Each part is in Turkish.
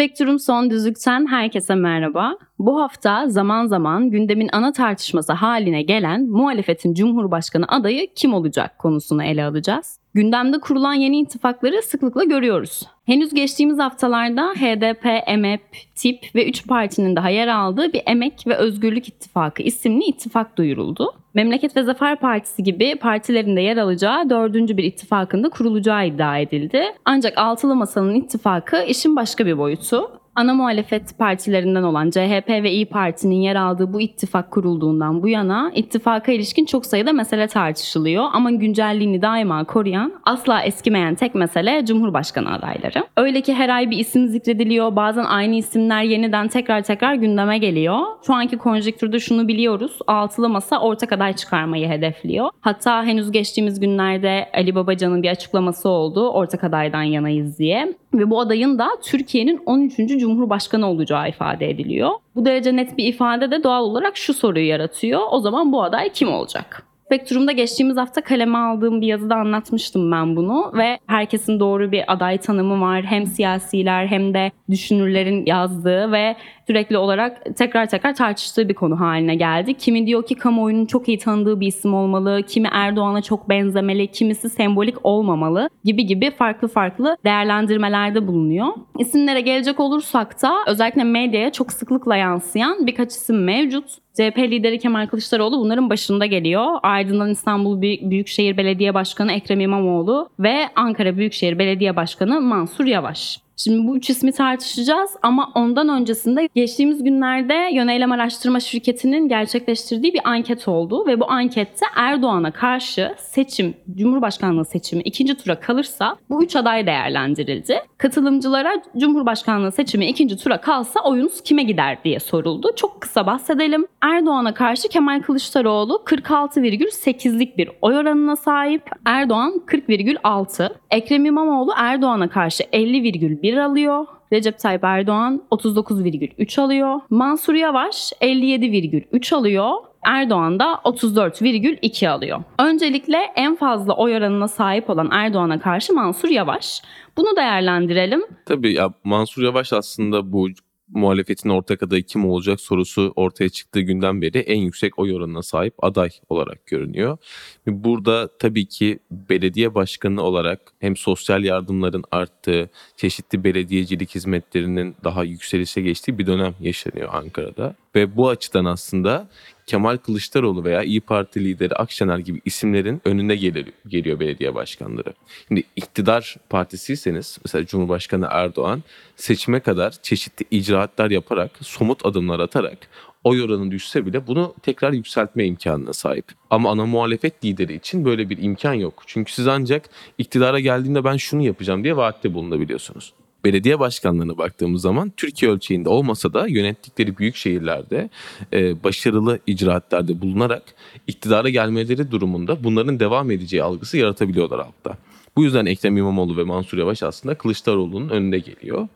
Spektrum Son Düzlük'ten herkese merhaba. Bu hafta zaman zaman gündemin ana tartışması haline gelen muhalefetin Cumhurbaşkanı adayı kim olacak konusunu ele alacağız. Gündemde kurulan yeni ittifakları sıklıkla görüyoruz. Henüz geçtiğimiz haftalarda HDP, EMEP, TİP ve 3 partinin daha yer aldığı bir Emek ve Özgürlük İttifakı isimli ittifak duyuruldu. Memleket ve Zafer Partisi gibi partilerin de yer alacağı dördüncü bir ittifakın da kurulacağı iddia edildi. Ancak Altılı Masa'nın ittifakı işin başka bir boyutu. Ana muhalefet partilerinden olan CHP ve İyi Parti'nin yer aldığı bu ittifak kurulduğundan bu yana ittifaka ilişkin çok sayıda mesele tartışılıyor ama güncelliğini daima koruyan, asla eskimeyen tek mesele Cumhurbaşkanı adayları. Öyle ki her ay bir isim zikrediliyor, bazen aynı isimler yeniden tekrar tekrar gündeme geliyor. Şu anki konjektürde şunu biliyoruz, altılı masa ortak aday çıkarmayı hedefliyor. Hatta henüz geçtiğimiz günlerde Ali Babacan'ın bir açıklaması oldu, ortak adaydan yanayız diye. Ve bu adayın da Türkiye'nin 13. Cumhurbaşkanı olacağı ifade ediliyor. Bu derece net bir ifade de doğal olarak şu soruyu yaratıyor. O zaman bu aday kim olacak? Spektrum'da geçtiğimiz hafta kaleme aldığım bir yazıda anlatmıştım ben bunu ve herkesin doğru bir aday tanımı var. Hem siyasiler hem de düşünürlerin yazdığı ve sürekli olarak tekrar tekrar tartıştığı bir konu haline geldi. Kimi diyor ki kamuoyunun çok iyi tanıdığı bir isim olmalı, kimi Erdoğan'a çok benzemeli, kimisi sembolik olmamalı gibi gibi farklı farklı değerlendirmelerde bulunuyor. İsimlere gelecek olursak da özellikle medyaya çok sıklıkla yansıyan birkaç isim mevcut. CHP lideri Kemal Kılıçdaroğlu bunların başında geliyor. Ardından İstanbul Büyükşehir Belediye Başkanı Ekrem İmamoğlu ve Ankara Büyükşehir Belediye Başkanı Mansur Yavaş. Şimdi bu üç ismi tartışacağız ama ondan öncesinde geçtiğimiz günlerde Yöneylem Araştırma Şirketi'nin gerçekleştirdiği bir anket oldu ve bu ankette Erdoğan'a karşı seçim, Cumhurbaşkanlığı seçimi ikinci tura kalırsa bu üç aday değerlendirildi. Katılımcılara Cumhurbaşkanlığı seçimi ikinci tura kalsa oyunuz kime gider diye soruldu. Çok kısa bahsedelim. Erdoğan'a karşı Kemal Kılıçdaroğlu 46,8'lik bir oy oranına sahip. Erdoğan 40,6. Ekrem İmamoğlu Erdoğan'a karşı 50,1 1 alıyor. Recep Tayyip Erdoğan 39,3 alıyor. Mansur Yavaş 57,3 alıyor. Erdoğan da 34,2 alıyor. Öncelikle en fazla oy oranına sahip olan Erdoğan'a karşı Mansur Yavaş. Bunu değerlendirelim. Tabii ya Mansur Yavaş aslında bu muhalefetin ortak adayı kim olacak sorusu ortaya çıktığı günden beri en yüksek oy oranına sahip aday olarak görünüyor. Burada tabii ki belediye başkanı olarak hem sosyal yardımların arttığı, çeşitli belediyecilik hizmetlerinin daha yükselişe geçtiği bir dönem yaşanıyor Ankara'da. Ve bu açıdan aslında Kemal Kılıçdaroğlu veya İyi Parti lideri Akşener gibi isimlerin önünde gelir, geliyor belediye başkanları. Şimdi iktidar partisiyseniz mesela Cumhurbaşkanı Erdoğan seçime kadar çeşitli icraatlar yaparak, somut adımlar atarak oy oranı düşse bile bunu tekrar yükseltme imkanına sahip. Ama ana muhalefet lideri için böyle bir imkan yok. Çünkü siz ancak iktidara geldiğinde ben şunu yapacağım diye vaatte bulunabiliyorsunuz belediye başkanlarına baktığımız zaman Türkiye ölçeğinde olmasa da yönettikleri büyük şehirlerde e, başarılı icraatlarda bulunarak iktidara gelmeleri durumunda bunların devam edeceği algısı yaratabiliyorlar halkta. Bu yüzden Ekrem İmamoğlu ve Mansur Yavaş aslında Kılıçdaroğlu'nun önünde geliyor.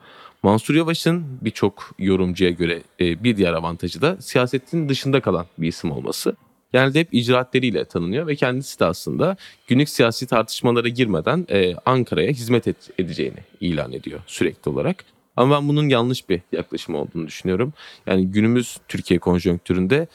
Mansur Yavaş'ın birçok yorumcuya göre e, bir diğer avantajı da siyasetin dışında kalan bir isim olması genelde hep icraatleriyle tanınıyor ve kendisi de aslında günlük siyasi tartışmalara girmeden e, Ankara'ya hizmet et, edeceğini ilan ediyor sürekli olarak. Ama ben bunun yanlış bir yaklaşım olduğunu düşünüyorum. Yani günümüz Türkiye konjonktüründe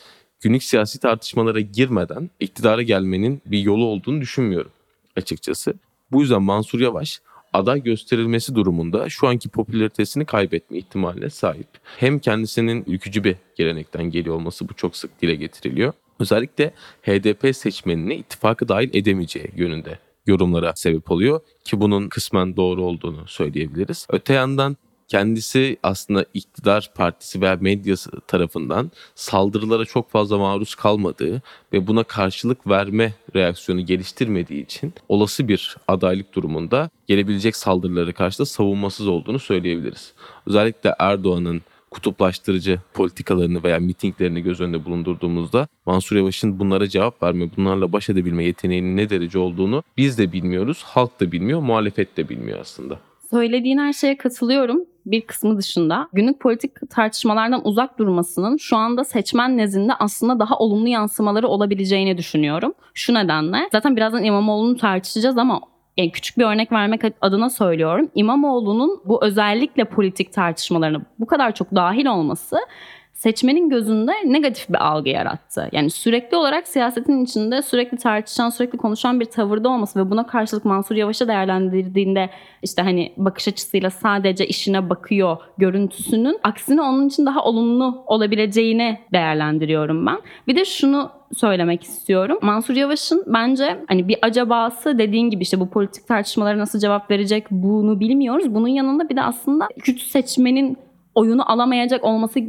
günlük siyasi tartışmalara girmeden iktidara gelmenin bir yolu olduğunu düşünmüyorum açıkçası. Bu yüzden Mansur Yavaş aday gösterilmesi durumunda şu anki popülaritesini kaybetme ihtimaline sahip. Hem kendisinin ülkücü bir gelenekten geliyor olması bu çok sık dile getiriliyor özellikle HDP seçmenini ittifakı dahil edemeyeceği yönünde yorumlara sebep oluyor ki bunun kısmen doğru olduğunu söyleyebiliriz. Öte yandan kendisi aslında iktidar partisi veya medyası tarafından saldırılara çok fazla maruz kalmadığı ve buna karşılık verme reaksiyonu geliştirmediği için olası bir adaylık durumunda gelebilecek saldırılara karşı da savunmasız olduğunu söyleyebiliriz. Özellikle Erdoğan'ın kutuplaştırıcı politikalarını veya mitinglerini göz önünde bulundurduğumuzda Mansur Yavaş'ın bunlara cevap verme, bunlarla baş edebilme yeteneğinin ne derece olduğunu biz de bilmiyoruz, halk da bilmiyor, muhalefet de bilmiyor aslında. Söylediğin her şeye katılıyorum bir kısmı dışında. Günlük politik tartışmalardan uzak durmasının şu anda seçmen nezdinde aslında daha olumlu yansımaları olabileceğini düşünüyorum. Şu nedenle zaten birazdan İmamoğlu'nu tartışacağız ama yani küçük bir örnek vermek adına söylüyorum. İmamoğlu'nun bu özellikle politik tartışmalarına bu kadar çok dahil olması seçmenin gözünde negatif bir algı yarattı. Yani sürekli olarak siyasetin içinde sürekli tartışan, sürekli konuşan bir tavırda olması ve buna karşılık Mansur Yavaş'a değerlendirdiğinde işte hani bakış açısıyla sadece işine bakıyor görüntüsünün aksine onun için daha olumlu olabileceğini değerlendiriyorum ben. Bir de şunu söylemek istiyorum. Mansur Yavaş'ın bence hani bir acabası dediğin gibi işte bu politik tartışmalara nasıl cevap verecek bunu bilmiyoruz. Bunun yanında bir de aslında Kürt seçmenin oyunu alamayacak olması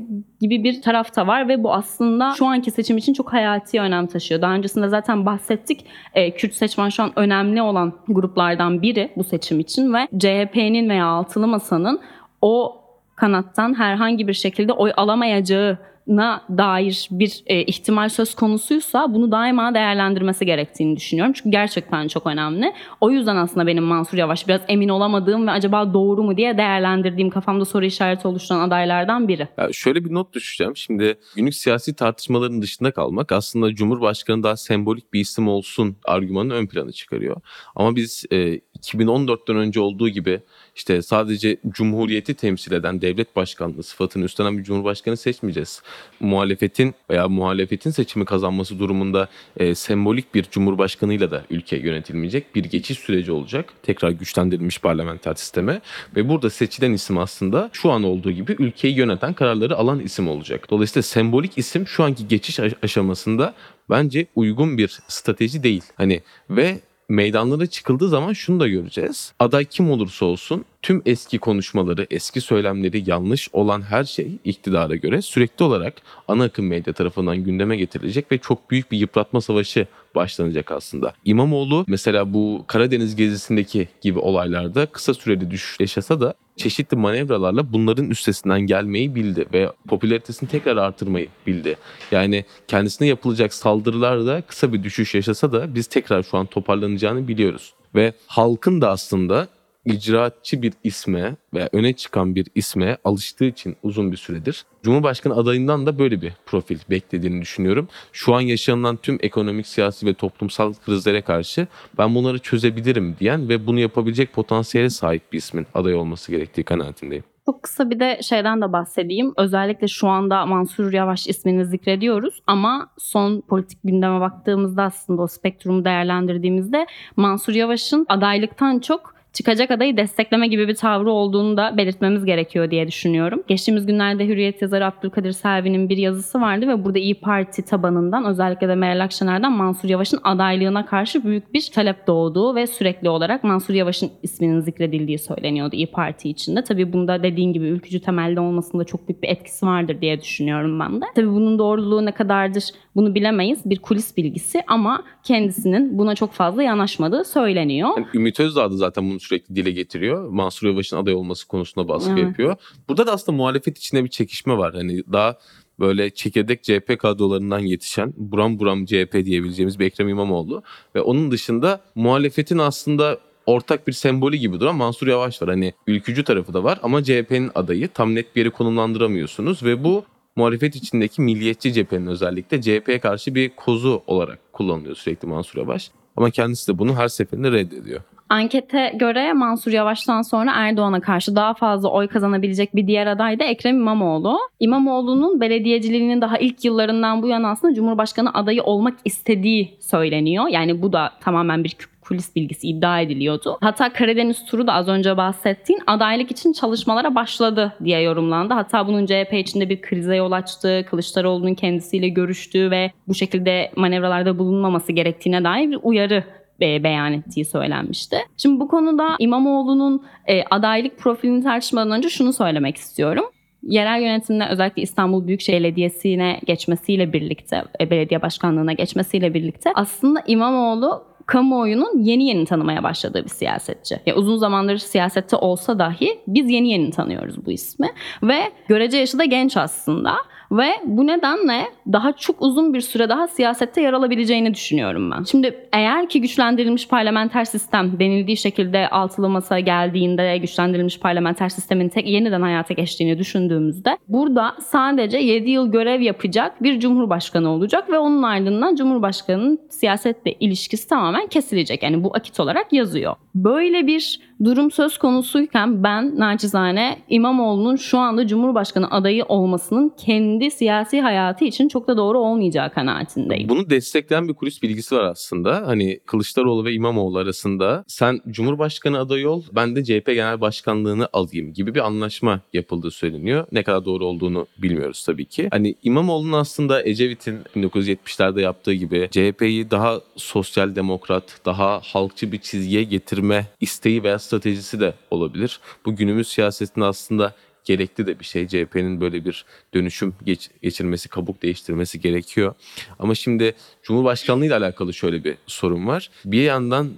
gibi bir tarafta var ve bu aslında şu anki seçim için çok hayati önem taşıyor. Daha öncesinde zaten bahsettik. E, Kürt seçmen şu an önemli olan gruplardan biri bu seçim için ve CHP'nin veya Altılı Masa'nın o kanattan herhangi bir şekilde oy alamayacağı na dair bir e, ihtimal söz konusuysa bunu daima değerlendirmesi gerektiğini düşünüyorum. Çünkü gerçekten çok önemli. O yüzden aslında benim Mansur Yavaş biraz emin olamadığım ve acaba doğru mu diye değerlendirdiğim kafamda soru işareti oluşturan adaylardan biri. Ya şöyle bir not düşeceğim. Şimdi günlük siyasi tartışmaların dışında kalmak aslında Cumhurbaşkanı daha sembolik bir isim olsun argümanını ön plana çıkarıyor. Ama biz e, 2014'ten önce olduğu gibi işte sadece cumhuriyeti temsil eden devlet başkanlığı sıfatını üstlenen bir cumhurbaşkanı seçmeyeceğiz. Muhalefetin veya muhalefetin seçimi kazanması durumunda e, sembolik bir cumhurbaşkanıyla da ülke yönetilmeyecek bir geçiş süreci olacak. Tekrar güçlendirilmiş parlamenter sisteme ve burada seçilen isim aslında şu an olduğu gibi ülkeyi yöneten kararları alan isim olacak. Dolayısıyla sembolik isim şu anki geçiş aşamasında bence uygun bir strateji değil. Hani ve meydanlara çıkıldığı zaman şunu da göreceğiz. Aday kim olursa olsun tüm eski konuşmaları, eski söylemleri yanlış olan her şey iktidara göre sürekli olarak ana akım medya tarafından gündeme getirilecek ve çok büyük bir yıpratma savaşı başlanacak aslında. İmamoğlu mesela bu Karadeniz gezisindeki gibi olaylarda kısa süreli düşüş yaşasa da çeşitli manevralarla bunların üstesinden gelmeyi bildi ve popülaritesini tekrar artırmayı bildi. Yani kendisine yapılacak saldırılarda kısa bir düşüş yaşasa da biz tekrar şu an toparlanacağını biliyoruz. Ve halkın da aslında icraatçı bir isme veya öne çıkan bir isme alıştığı için uzun bir süredir Cumhurbaşkanı adayından da böyle bir profil beklediğini düşünüyorum. Şu an yaşanılan tüm ekonomik, siyasi ve toplumsal krizlere karşı ben bunları çözebilirim diyen ve bunu yapabilecek potansiyele sahip bir ismin aday olması gerektiği kanaatindeyim. Çok kısa bir de şeyden de bahsedeyim. Özellikle şu anda Mansur Yavaş ismini zikrediyoruz ama son politik gündeme baktığımızda aslında o spektrumu değerlendirdiğimizde Mansur Yavaş'ın adaylıktan çok çıkacak adayı destekleme gibi bir tavrı olduğunu da belirtmemiz gerekiyor diye düşünüyorum. Geçtiğimiz günlerde Hürriyet yazarı Abdülkadir Selvi'nin bir yazısı vardı ve burada İyi Parti tabanından özellikle de Meral Akşener'den Mansur Yavaş'ın adaylığına karşı büyük bir talep doğduğu ve sürekli olarak Mansur Yavaş'ın isminin zikredildiği söyleniyordu İyi Parti içinde. Tabii bunda dediğin gibi ülkücü temelli olmasında çok büyük bir etkisi vardır diye düşünüyorum ben de. Tabii bunun doğruluğu ne kadardır bunu bilemeyiz. Bir kulis bilgisi ama kendisinin buna çok fazla yanaşmadığı söyleniyor. Ümit Özdağ da zaten bunu sürekli dile getiriyor. Mansur Yavaş'ın aday olması konusunda baskı Evet. yapıyor. Burada da aslında muhalefet içinde bir çekişme var. Hani daha böyle çekirdek CHP kadrolarından yetişen buram buram CHP diyebileceğimiz bir Ekrem İmamoğlu ve onun dışında muhalefetin aslında ortak bir sembolü gibi duran Mansur Yavaş var. Hani ülkücü tarafı da var ama CHP'nin adayı tam net bir yere konumlandıramıyorsunuz ve bu muhalefet içindeki milliyetçi cephenin özellikle CHP'ye karşı bir kozu olarak kullanılıyor sürekli Mansur Yavaş. Ama kendisi de bunu her seferinde reddediyor. Ankete göre Mansur Yavaş'tan sonra Erdoğan'a karşı daha fazla oy kazanabilecek bir diğer aday da Ekrem İmamoğlu. İmamoğlu'nun belediyeciliğinin daha ilk yıllarından bu yana aslında Cumhurbaşkanı adayı olmak istediği söyleniyor. Yani bu da tamamen bir kulis bilgisi iddia ediliyordu. Hatta Karadeniz turu da az önce bahsettiğin adaylık için çalışmalara başladı diye yorumlandı. Hatta bunun CHP içinde bir krize yol açtığı, Kılıçdaroğlu'nun kendisiyle görüştüğü ve bu şekilde manevralarda bulunmaması gerektiğine dair bir uyarı beyan ettiği söylenmişti. Şimdi bu konuda İmamoğlu'nun e, adaylık profilini tartışmadan önce şunu söylemek istiyorum. Yerel yönetimde özellikle İstanbul Büyükşehir Belediyesi'ne geçmesiyle birlikte, e, belediye başkanlığına geçmesiyle birlikte aslında İmamoğlu kamuoyunun yeni yeni tanımaya başladığı bir siyasetçi. Ya uzun zamandır siyasette olsa dahi biz yeni yeni tanıyoruz bu ismi ve görece yaşı da genç aslında. Ve bu nedenle daha çok uzun bir süre daha siyasette yer alabileceğini düşünüyorum ben. Şimdi eğer ki güçlendirilmiş parlamenter sistem denildiği şekilde altılı masa geldiğinde güçlendirilmiş parlamenter sistemin tek yeniden hayata geçtiğini düşündüğümüzde burada sadece 7 yıl görev yapacak bir cumhurbaşkanı olacak ve onun ardından cumhurbaşkanının siyasetle ilişkisi tamamen kesilecek. Yani bu akit olarak yazıyor. Böyle bir durum söz konusuyken ben naçizane İmamoğlu'nun şu anda Cumhurbaşkanı adayı olmasının kendi siyasi hayatı için çok da doğru olmayacağı kanaatindeyim. Bunu destekleyen bir kulis bilgisi var aslında. Hani Kılıçdaroğlu ve İmamoğlu arasında sen Cumhurbaşkanı adayı ol, ben de CHP Genel Başkanlığını alayım gibi bir anlaşma yapıldığı söyleniyor. Ne kadar doğru olduğunu bilmiyoruz tabii ki. Hani İmamoğlu'nun aslında Ecevit'in 1970'lerde yaptığı gibi CHP'yi daha sosyal demokrat, daha halkçı bir çizgiye getirme isteği veya stratejisi de olabilir. Bu günümüz siyasetinde aslında gerekli de bir şey. CHP'nin böyle bir dönüşüm geç, geçirmesi, kabuk değiştirmesi gerekiyor. Ama şimdi Cumhurbaşkanlığı ile alakalı şöyle bir sorun var. Bir yandan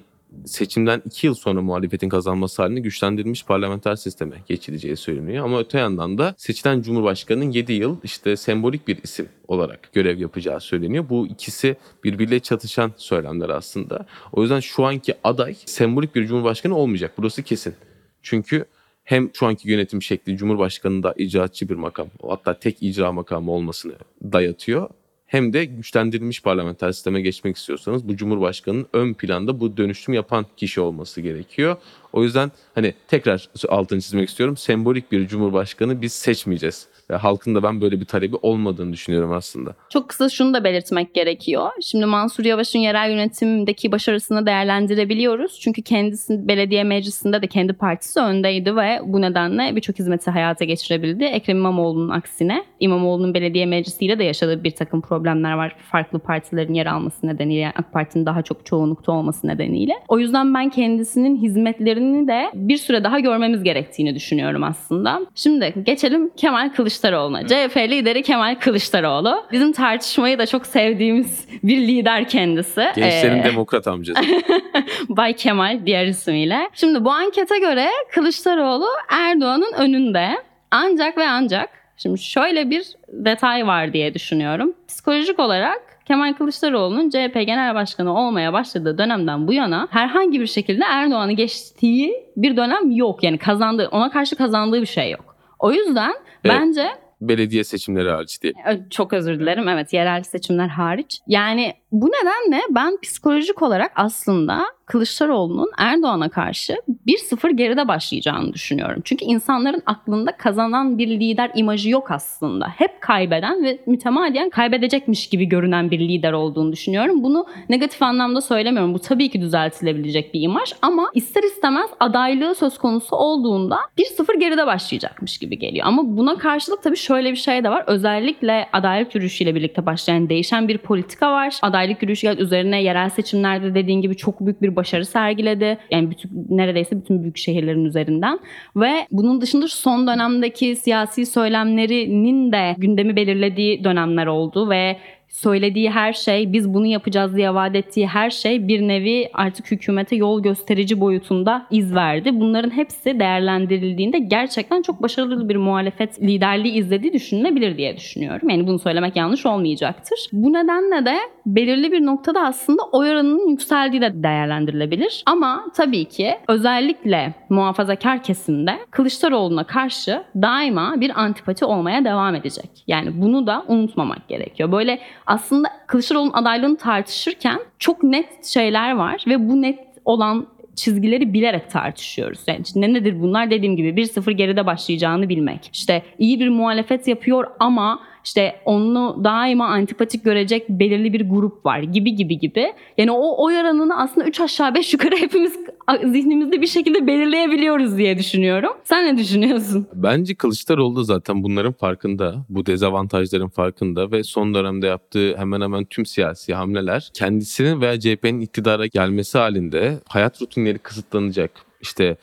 seçimden iki yıl sonra muhalefetin kazanması halinde güçlendirilmiş parlamenter sisteme geçileceği söyleniyor. Ama öte yandan da seçilen Cumhurbaşkanı'nın 7 yıl işte sembolik bir isim olarak görev yapacağı söyleniyor. Bu ikisi birbiriyle çatışan söylemler aslında. O yüzden şu anki aday sembolik bir Cumhurbaşkanı olmayacak. Burası kesin. Çünkü hem şu anki yönetim şekli Cumhurbaşkanı'nda icraatçı bir makam, hatta tek icra makamı olmasını dayatıyor. Hem de güçlendirilmiş parlamenter sisteme geçmek istiyorsanız bu Cumhurbaşkanı'nın ön planda bu dönüşüm yapan kişi olması gerekiyor. O yüzden hani tekrar altını çizmek istiyorum. Sembolik bir Cumhurbaşkanı biz seçmeyeceğiz. Ve halkın da ben böyle bir talebi olmadığını düşünüyorum aslında. Çok kısa şunu da belirtmek gerekiyor. Şimdi Mansur Yavaş'ın yerel yönetimdeki başarısını değerlendirebiliyoruz. Çünkü kendisi belediye meclisinde de kendi partisi öndeydi ve bu nedenle birçok hizmeti hayata geçirebildi. Ekrem İmamoğlu'nun aksine İmamoğlu'nun belediye meclisiyle de yaşadığı bir takım problemler var. Farklı partilerin yer alması nedeniyle AK Parti'nin daha çok çoğunlukta olması nedeniyle. O yüzden ben kendisinin hizmetlerini de bir süre daha görmemiz gerektiğini düşünüyorum aslında. Şimdi geçelim Kemal Kılıçdaroğlu'na. CHP lideri Kemal Kılıçdaroğlu. Bizim tartışmayı da çok sevdiğimiz bir lider kendisi. Gençlerin Ee, demokrat amcası. Bay Kemal diğer ismiyle. Şimdi bu ankete göre Kılıçdaroğlu Erdoğan'ın önünde. Ancak ve ancak şimdi şöyle bir detay var diye düşünüyorum. Psikolojik olarak Kemal Kılıçdaroğlu'nun CHP Genel Başkanı olmaya başladığı dönemden bu yana herhangi bir şekilde Erdoğan'ı geçtiği bir dönem yok. Yani kazandığı, ona karşı kazandığı bir şey yok. O yüzden. Bence Belediye seçimleri hariç diye. Çok özür dilerim. Evet yerel seçimler hariç. Yani bu nedenle ben psikolojik olarak aslında Kılıçdaroğlu'nun Erdoğan'a karşı 1-0 geride başlayacağını düşünüyorum. Çünkü insanların aklında kazanan bir lider imajı yok aslında. Hep kaybeden ve mütemadiyen kaybedecekmiş gibi görünen bir lider olduğunu düşünüyorum. Bunu negatif anlamda söylemiyorum. Bu tabii ki düzeltilebilecek bir imaj ama ister istemez adaylığı söz konusu olduğunda 1-0 geride başlayacakmış gibi geliyor. Ama buna karşılık tabii şöyle bir şey de var. Özellikle adaylık yürüyüşüyle birlikte başlayan değişen bir politika var. Adaylık yürüyüşü üzerine yerel seçimlerde dediğin gibi çok büyük bir başarı sergiledi. Yani bütün, neredeyse bütün büyük şehirlerin üzerinden. Ve bunun dışında son dönemdeki siyasi söylemlerinin de gündemi belirlediği dönemler oldu ve söylediği her şey, biz bunu yapacağız diye vaat ettiği her şey bir nevi artık hükümete yol gösterici boyutunda iz verdi. Bunların hepsi değerlendirildiğinde gerçekten çok başarılı bir muhalefet liderliği izlediği düşünülebilir diye düşünüyorum. Yani bunu söylemek yanlış olmayacaktır. Bu nedenle de belirli bir noktada aslında oy oranının yükseldiği de değerlendirilebilir. Ama tabii ki özellikle muhafazakar kesimde Kılıçdaroğlu'na karşı daima bir antipati olmaya devam edecek. Yani bunu da unutmamak gerekiyor. Böyle aslında Kılıçdaroğlu'nun adaylığını tartışırken çok net şeyler var ve bu net olan çizgileri bilerek tartışıyoruz. Yani ne nedir bunlar dediğim gibi 1-0 geride başlayacağını bilmek. İşte iyi bir muhalefet yapıyor ama işte onu daima antipatik görecek belirli bir grup var gibi gibi gibi. Yani o oy oranını aslında 3 aşağı 5 yukarı hepimiz zihnimizde bir şekilde belirleyebiliyoruz diye düşünüyorum. Sen ne düşünüyorsun? Bence Kılıçdaroğlu da zaten bunların farkında. Bu dezavantajların farkında ve son dönemde yaptığı hemen hemen tüm siyasi hamleler kendisinin veya CHP'nin iktidara gelmesi halinde hayat rutinleri kısıtlanacak. İşte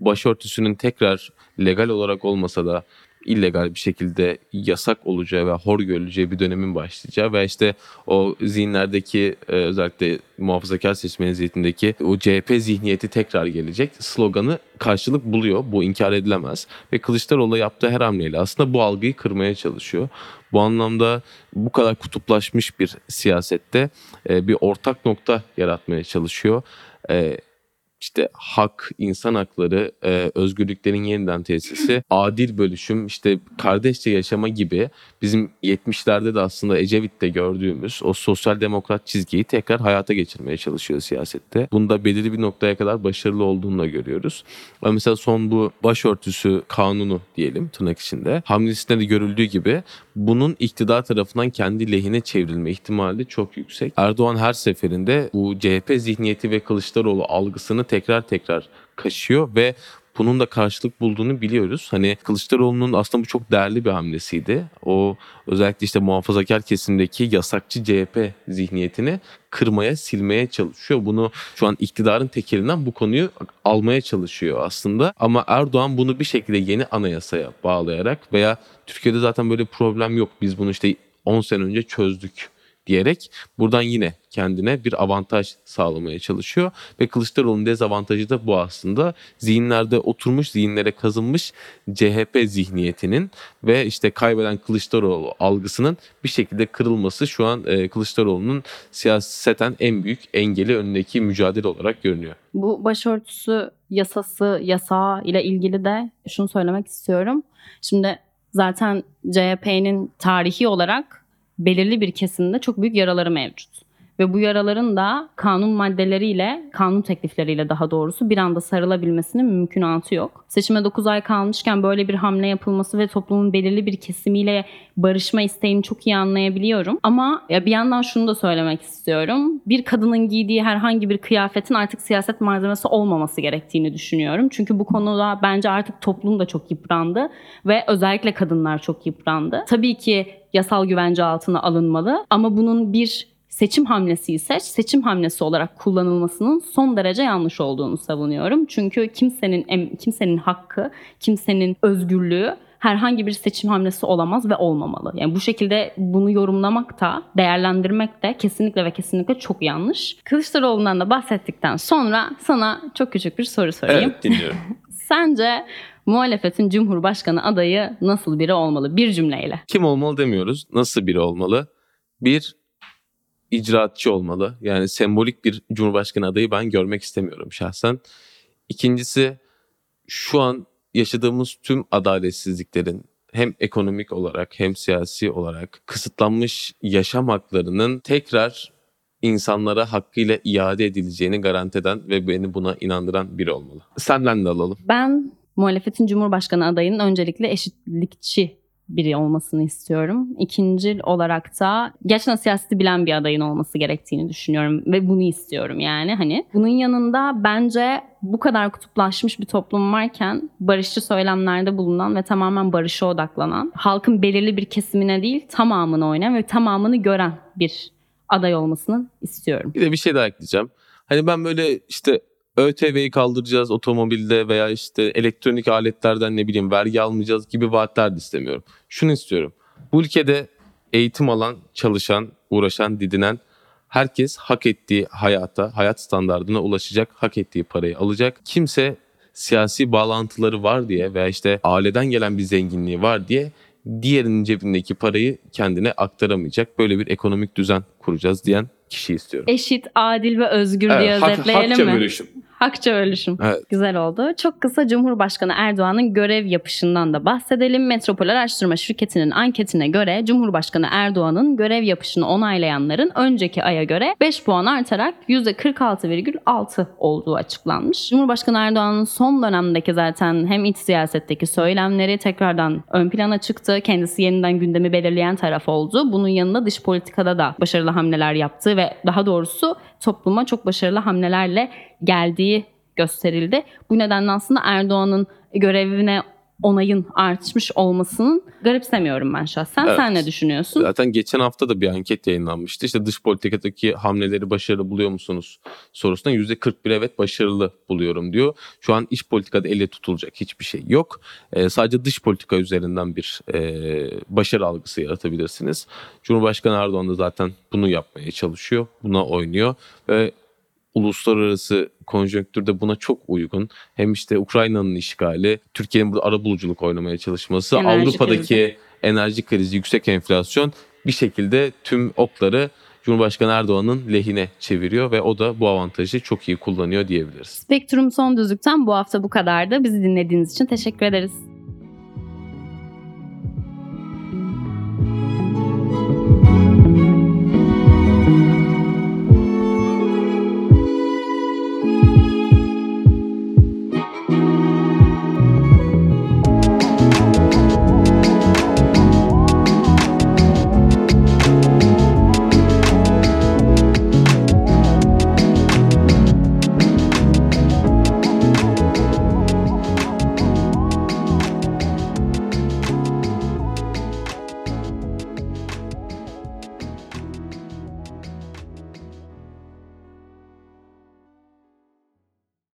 başörtüsünün tekrar legal olarak olmasa da illegal bir şekilde yasak olacağı ve hor görüleceği bir dönemin başlayacağı ve işte o zihinlerdeki e, özellikle muhafazakar seçmenin zihnindeki o CHP zihniyeti tekrar gelecek sloganı karşılık buluyor. Bu inkar edilemez. Ve Kılıçdaroğlu yaptığı her hamleyle aslında bu algıyı kırmaya çalışıyor. Bu anlamda bu kadar kutuplaşmış bir siyasette e, bir ortak nokta yaratmaya çalışıyor. İşte hak, insan hakları, e, özgürlüklerin yeniden tesisi, adil bölüşüm, işte kardeşçe yaşama gibi bizim 70'lerde de aslında Ecevit'te gördüğümüz o sosyal demokrat çizgiyi tekrar hayata geçirmeye çalışıyor siyasette. Bunda belirli bir noktaya kadar başarılı olduğunu da görüyoruz. Ama mesela son bu başörtüsü kanunu diyelim tırnak içinde hamlesinde de görüldüğü gibi bunun iktidar tarafından kendi lehine çevrilme ihtimali çok yüksek. Erdoğan her seferinde bu CHP zihniyeti ve Kılıçdaroğlu algısını tekrar tekrar kaşıyor ve bunun da karşılık bulduğunu biliyoruz. Hani Kılıçdaroğlu'nun aslında bu çok değerli bir hamlesiydi. O özellikle işte muhafazakar kesimdeki yasakçı CHP zihniyetini kırmaya, silmeye çalışıyor. Bunu şu an iktidarın tekelinden bu konuyu almaya çalışıyor aslında. Ama Erdoğan bunu bir şekilde yeni anayasaya bağlayarak veya Türkiye'de zaten böyle problem yok. Biz bunu işte 10 sene önce çözdük diyerek buradan yine kendine bir avantaj sağlamaya çalışıyor. Ve Kılıçdaroğlu'nun dezavantajı da bu aslında. Zihinlerde oturmuş, zihinlere kazınmış CHP zihniyetinin ve işte kaybeden Kılıçdaroğlu algısının bir şekilde kırılması şu an e, Kılıçdaroğlu'nun siyaseten en büyük engeli önündeki mücadele olarak görünüyor. Bu başörtüsü yasası, yasağı ile ilgili de şunu söylemek istiyorum. Şimdi zaten CHP'nin tarihi olarak belirli bir kesimde çok büyük yaraları mevcut. Ve bu yaraların da kanun maddeleriyle, kanun teklifleriyle daha doğrusu bir anda sarılabilmesinin mümkünatı yok. Seçime 9 ay kalmışken böyle bir hamle yapılması ve toplumun belirli bir kesimiyle barışma isteğini çok iyi anlayabiliyorum. Ama ya bir yandan şunu da söylemek istiyorum. Bir kadının giydiği herhangi bir kıyafetin artık siyaset malzemesi olmaması gerektiğini düşünüyorum. Çünkü bu konuda bence artık toplum da çok yıprandı ve özellikle kadınlar çok yıprandı. Tabii ki yasal güvence altına alınmalı ama bunun bir seçim hamlesi ise seçim hamlesi olarak kullanılmasının son derece yanlış olduğunu savunuyorum. Çünkü kimsenin kimsenin hakkı, kimsenin özgürlüğü herhangi bir seçim hamlesi olamaz ve olmamalı. Yani bu şekilde bunu yorumlamak da, değerlendirmek de kesinlikle ve kesinlikle çok yanlış. Kılıçdaroğlu'ndan da bahsettikten sonra sana çok küçük bir soru sorayım. Evet dinliyorum. Sence muhalefetin Cumhurbaşkanı adayı nasıl biri olmalı? Bir cümleyle. Kim olmalı demiyoruz. Nasıl biri olmalı? Bir, icraatçı olmalı. Yani sembolik bir cumhurbaşkanı adayı ben görmek istemiyorum şahsen. İkincisi şu an yaşadığımız tüm adaletsizliklerin hem ekonomik olarak hem siyasi olarak kısıtlanmış yaşam haklarının tekrar insanlara hakkıyla iade edileceğini garanti eden ve beni buna inandıran biri olmalı. Senden de alalım. Ben muhalefetin Cumhurbaşkanı adayının öncelikle eşitlikçi biri olmasını istiyorum. İkinci olarak da gerçekten siyaseti bilen bir adayın olması gerektiğini düşünüyorum ve bunu istiyorum yani hani. Bunun yanında bence bu kadar kutuplaşmış bir toplum varken barışçı söylemlerde bulunan ve tamamen barışa odaklanan, halkın belirli bir kesimine değil tamamını oynayan ve tamamını gören bir aday olmasını istiyorum. Bir de bir şey daha ekleyeceğim. Hani ben böyle işte ÖTV'yi kaldıracağız otomobilde veya işte elektronik aletlerden ne bileyim vergi almayacağız gibi vaatler de istemiyorum. Şunu istiyorum. Bu ülkede eğitim alan, çalışan, uğraşan, didinen herkes hak ettiği hayata, hayat standartına ulaşacak, hak ettiği parayı alacak. Kimse siyasi bağlantıları var diye veya işte aileden gelen bir zenginliği var diye diğerinin cebindeki parayı kendine aktaramayacak. Böyle bir ekonomik düzen kuracağız diyen kişi istiyorum. Eşit, adil ve özgür diye Evet, hak- özetleyelim hakça mi? bölüşüm. Hakça bölüşüm. Evet. Güzel oldu. Çok kısa Cumhurbaşkanı Erdoğan'ın görev yapışından da bahsedelim. Metropol Araştırma Şirketi'nin anketine göre Cumhurbaşkanı Erdoğan'ın görev yapışını onaylayanların önceki aya göre 5 puan artarak %46,6 olduğu açıklanmış. Cumhurbaşkanı Erdoğan'ın son dönemdeki zaten hem iç siyasetteki söylemleri tekrardan ön plana çıktı. Kendisi yeniden gündemi belirleyen taraf oldu. Bunun yanında dış politikada da başarılı hamleler yaptı ve daha doğrusu topluma çok başarılı hamlelerle geldiği gösterildi. Bu nedenle aslında Erdoğan'ın görevine onayın artmış olmasının garipsemiyorum ben şahsen. Evet. Sen ne düşünüyorsun? Zaten geçen hafta da bir anket yayınlanmıştı. İşte dış politikadaki hamleleri başarılı buluyor musunuz sorusuna %41 evet başarılı buluyorum diyor. Şu an iç politikada elle tutulacak hiçbir şey yok. Ee, sadece dış politika üzerinden bir e, başarı algısı yaratabilirsiniz. Cumhurbaşkanı Erdoğan da zaten bunu yapmaya çalışıyor. Buna oynuyor ve uluslararası konjonktürde buna çok uygun. Hem işte Ukrayna'nın işgali, Türkiye'nin burada arabuluculuk oynamaya çalışması, Enerji Avrupa'daki krizi. enerji krizi, yüksek enflasyon bir şekilde tüm okları Cumhurbaşkanı Erdoğan'ın lehine çeviriyor ve o da bu avantajı çok iyi kullanıyor diyebiliriz. Spektrum Son Düzlük'ten bu hafta bu kadardı. Bizi dinlediğiniz için teşekkür ederiz.